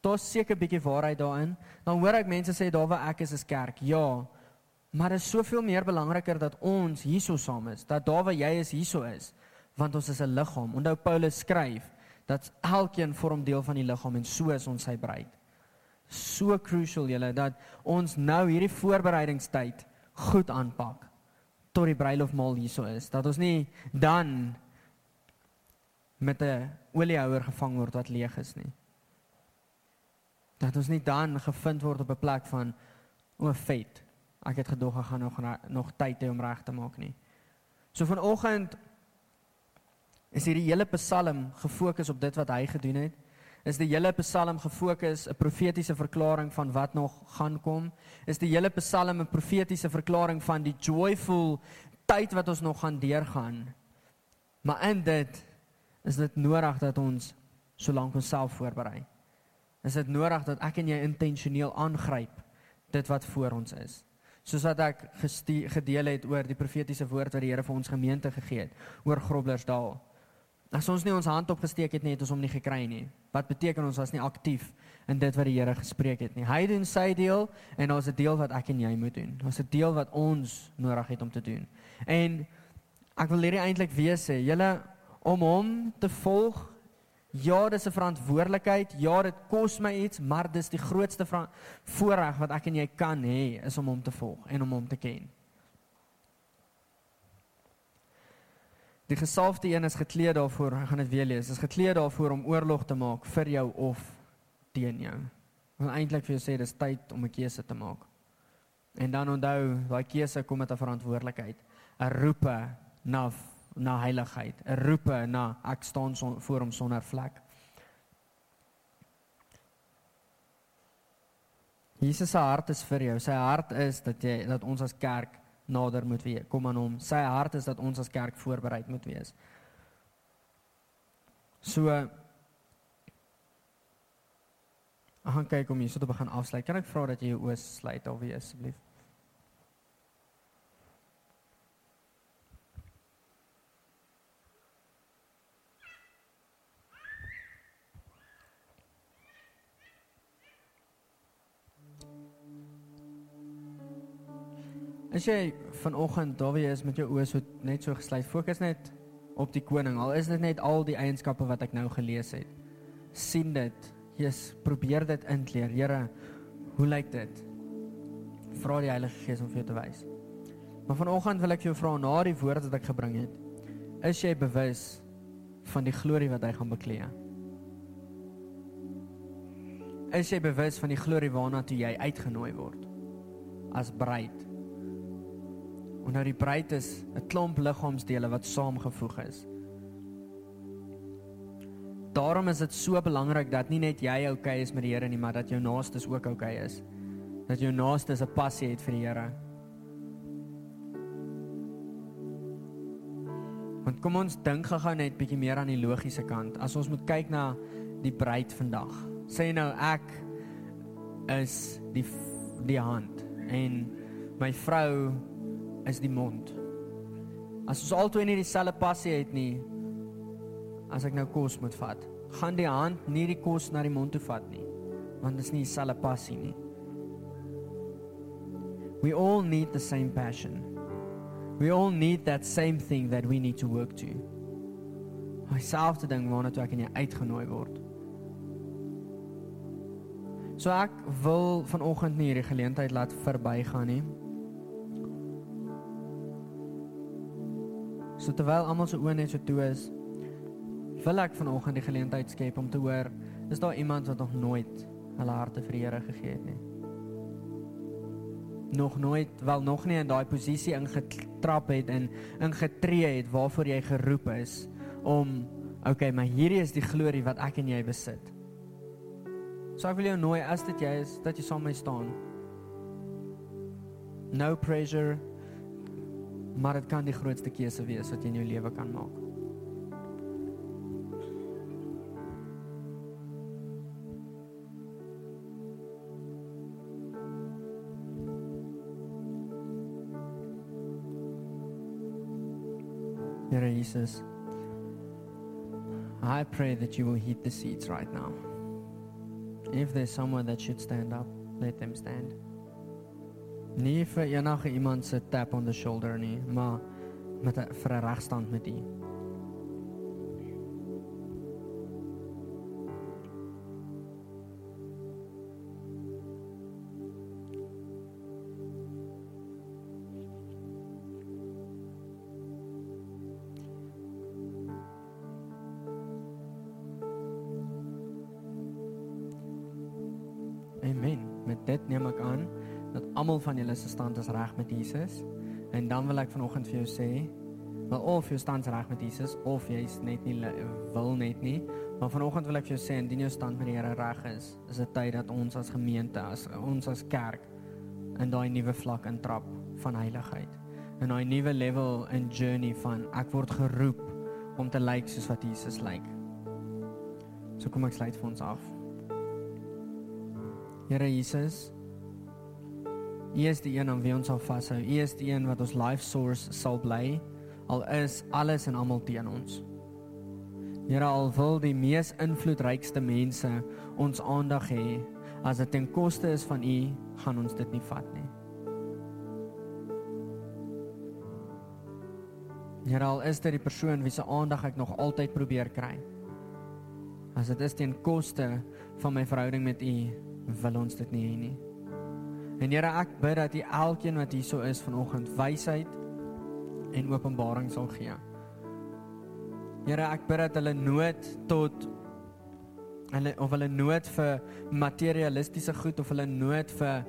daar's seker 'n bietjie waarheid daarin. Dan hoor ek mense sê daar waar ek is is kerk. Ja. Maar dit is soveel meer belangriker dat ons hierso saam is, dat daar waar jy is hierso is, want ons is 'n liggaam. Onthou Paulus skryf dat elkeen vorm deel van die liggaam en so is ons sy bruid. So crucial julle dat ons nou hierdie voorbereidingstyd goed aanpak tot die bruilofmaal hierso is. Dat ons nie dan met 'n oliehouer gevang word wat leeg is nie. Dat ons nie dan gevind word op 'n plek van o, feit. Ek het gedog ek gaan nog nog tyd hê om reg te maak nie. So vanoggend is hierdie hele Psalm gefokus op dit wat hy gedoen het. Is die hele Psalm gefokus 'n profetiese verklaring van wat nog gaan kom? Is die hele Psalm 'n profetiese verklaring van die joyful tyd wat ons nog gaan deurgaan? Maar in dit is dit nodig dat ons solank onsself voorberei. Is dit nodig dat ek en jy intentioneel aangryp dit wat voor ons is? Soos wat ek gedeel het oor die profetiese woord wat die Here vir ons gemeente gegee het oor Groblersdal. As ons nie ons hand opgesteek het nie, het ons hom nie gekry nie. Wat beteken ons was nie aktief in dit wat die Here gespreek het nie. Hy doen sy deel en daar's 'n deel wat ek en jy moet doen. Daar's 'n deel wat ons nodig het om te doen. En ek wil hierdie eintlik weer sê, julle om hom te volg, ja, dis 'n verantwoordelikheid. Ja, dit kos my iets, maar dis die grootste voorreg wat ek en jy kan hê, is om hom te volg en om hom te ken. Die gesalfde een is geklee daarvoor, ek gaan dit weer lees. Is geklee daarvoor om oorlog te maak vir jou of teen jou. Want eintlik vir jou sê dis tyd om 'n keuse te maak. En dan onthou, daai keuse kom met 'n verantwoordelikheid. 'n Roepe na na heiligheid, 'n roepe na ek staan son, voor hom sonder vlek. Jesus se hart is vir jou. Sy hart is dat jy dat ons as kerk nader moet wees. Kom aan hom. Sy hart is dat ons as kerk voorberei moet wees. So gaan kyk om hier so te begin afsluit. Kan ek vra dat jy jou oë sluit alweer asseblief? As jy vanoggend daar weer is met jou oë so net so gesluit, fokus net op die koning. Al is dit net al die eienskappe wat ek nou gelees het. sien dit. Jesus, probeer dit inkleer. Here, hoe lyk dit? Vra die Heilige Gees om vir jou te wys. Maar vanoggend wil ek jou vra na die woord wat ek gebring het. Is jy bewus van die glorie wat hy gaan beklee? Is jy bewus van die glorie waarna toe jy uitgenooi word as bruid? En nou die bruid is 'n klomp liggaamsdele wat saamgevoeg is. Daarom is dit so belangrik dat nie net jy okay is met die Here nie, maar dat jou naaste ook okay is. Dat jou naaste 'n passie het vir die Here. Want kom ons dink gou-gou net bietjie meer aan die logiese kant. As ons moet kyk na die bruid vandag. Sê nou ek is die die hand en my vrou is die mond. As ons altoe nie dieselfde passie het nie, as ek nou kos moet vat, gaan die hand nie die kos na die mond toe vat nie, want dit is nie dieselfde passie nie. We all need the same passion. We all need that same thing that we need to work to. Hy self te ding waarna toe ek en jy uitgenooi word. So ek wil vanoggend nie hierdie geleentheid laat verbygaan nie. So terwyl almal se oë net so toe is, wil ek vanoggend die geleentheid skep om te hoor Is daar iemand wat nog nooit hulle harte vir die Here gegee het nie? Nog nooit, wel nog nie in daai posisie ingetrap het en ingetree het waarvoor jy geroep is om okay, maar hierdie is die glorie wat ek en jy besit. So ek wil jou nooi as dit jy is dat jy saam met my staan. No pressure. Maar dit kan die grootste keuse wees wat jy in jou lewe kan maak. Here Jesus, I pray that you will heat the seats right now. If there's someone that should stand up, let them stand. Nie vir enige iemand se tap on the shoulder nie, maar met 'n vir 'n regstand met U. almal van julle se stand is reg met Jesus. En dan wil ek vanoggend vir jou sê, wel of stand is reg met Jesus of jy's net nie wil net nie, maar vanoggend wil ek vir jou sê indien jou stand met die Here reg is, is dit tyd dat ons as gemeente, as ons as kerk in daai nuwe vlak intrap van heiligheid. In daai nuwe level in journey van ek word geroep om te lyk soos wat Jesus lyk. So kom ek sluit vir ons af. Here Jesus, U is die een aan wie ons sal vashou. U is die een wat ons life source sal bly al is alles en almal teen ons. Here al wil die mees invloedrykste mense ons aandag hê, as dit ten koste is van U, gaan ons dit nie vat nie. Here al is dit die persoon wie se aandag ek nog altyd probeer kry. As dit is ten koste van my verhouding met U, wil ons dit nie hê nie. En Here, ek bid dat U elkeen wat hier so is vanoggend wysheid en openbaring sal gee. Here, ek bid dat hulle nood tot hulle of hulle nood vir materialistiese goed of hulle nood vir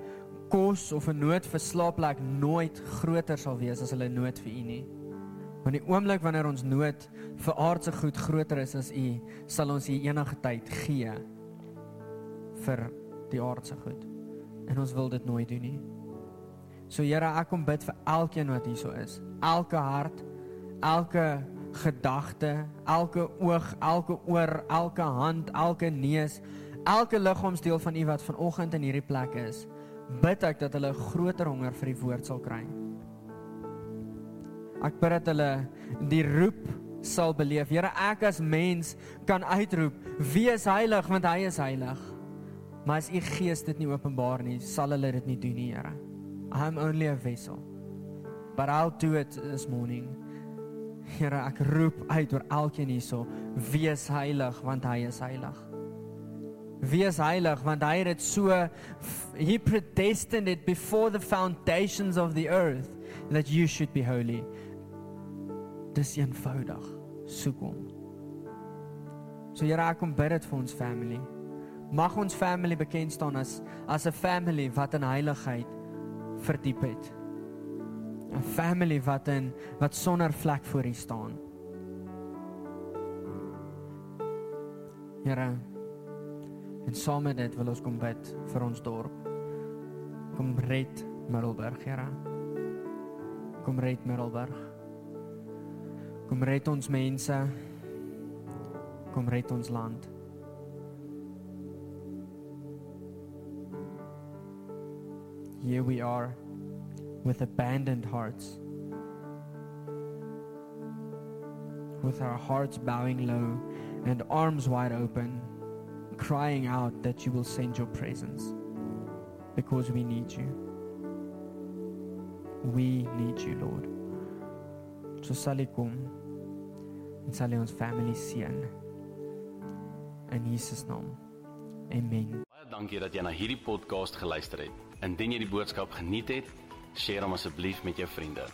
kos of 'n nood vir slaapplek nooit groter sal wees as hulle nood vir U nie. Want die oomblik wanneer ons nood vir aardse goed groter is as U, sal ons U enige tyd gee vir die aardse goed en ons wil dit nooit doen nie. So Here, ek kom bid vir elkeen wat hier so is. Elke hart, elke gedagte, elke oog, elke oor, elke hand, elke neus, elke liggaamsdeel van U wat vanoggend in hierdie plek is. Bid ek dat hulle groter honger vir die woord sal kry. Ek bid dat hulle die roep sal beleef. Here, ek as mens kan uitroep: "Wie is heilig want hy is heilig." Maar as u gees dit nie openbaar nie, sal hulle dit nie doen nie, Here. I'm only a vessel. But I'll do it this morning. Here, ek roep uit oor elkeen hierso, wees heilig want hy is heilig. Wees heilig want hy het dit so he predestined it before the foundations of the earth that you should be holy. Dis eenvoudig. Soek hom. So Here, ek kom bid dit vir ons family. Mag ons family bekend staan as as 'n family wat in heiligheid verdiep het. 'n Family wat in wat sonder vlek voor U staan. Here. En saam met dit wil ons kom bid vir ons dorp. Kom red Middelburg, Here. Kom red Middelburg. Kom red ons mense. Kom red ons land. Here we are with abandoned hearts, with our hearts bowing low and arms wide open, crying out that you will send your presence because we need you. We need you, Lord. So sal ek kom en sal ons family seën in Jesus naam. Amen. Baie dankie dat jy na hierdie podcast geluister het. Indien jy die boodskap geniet het, deel hom asseblief met jou vriende.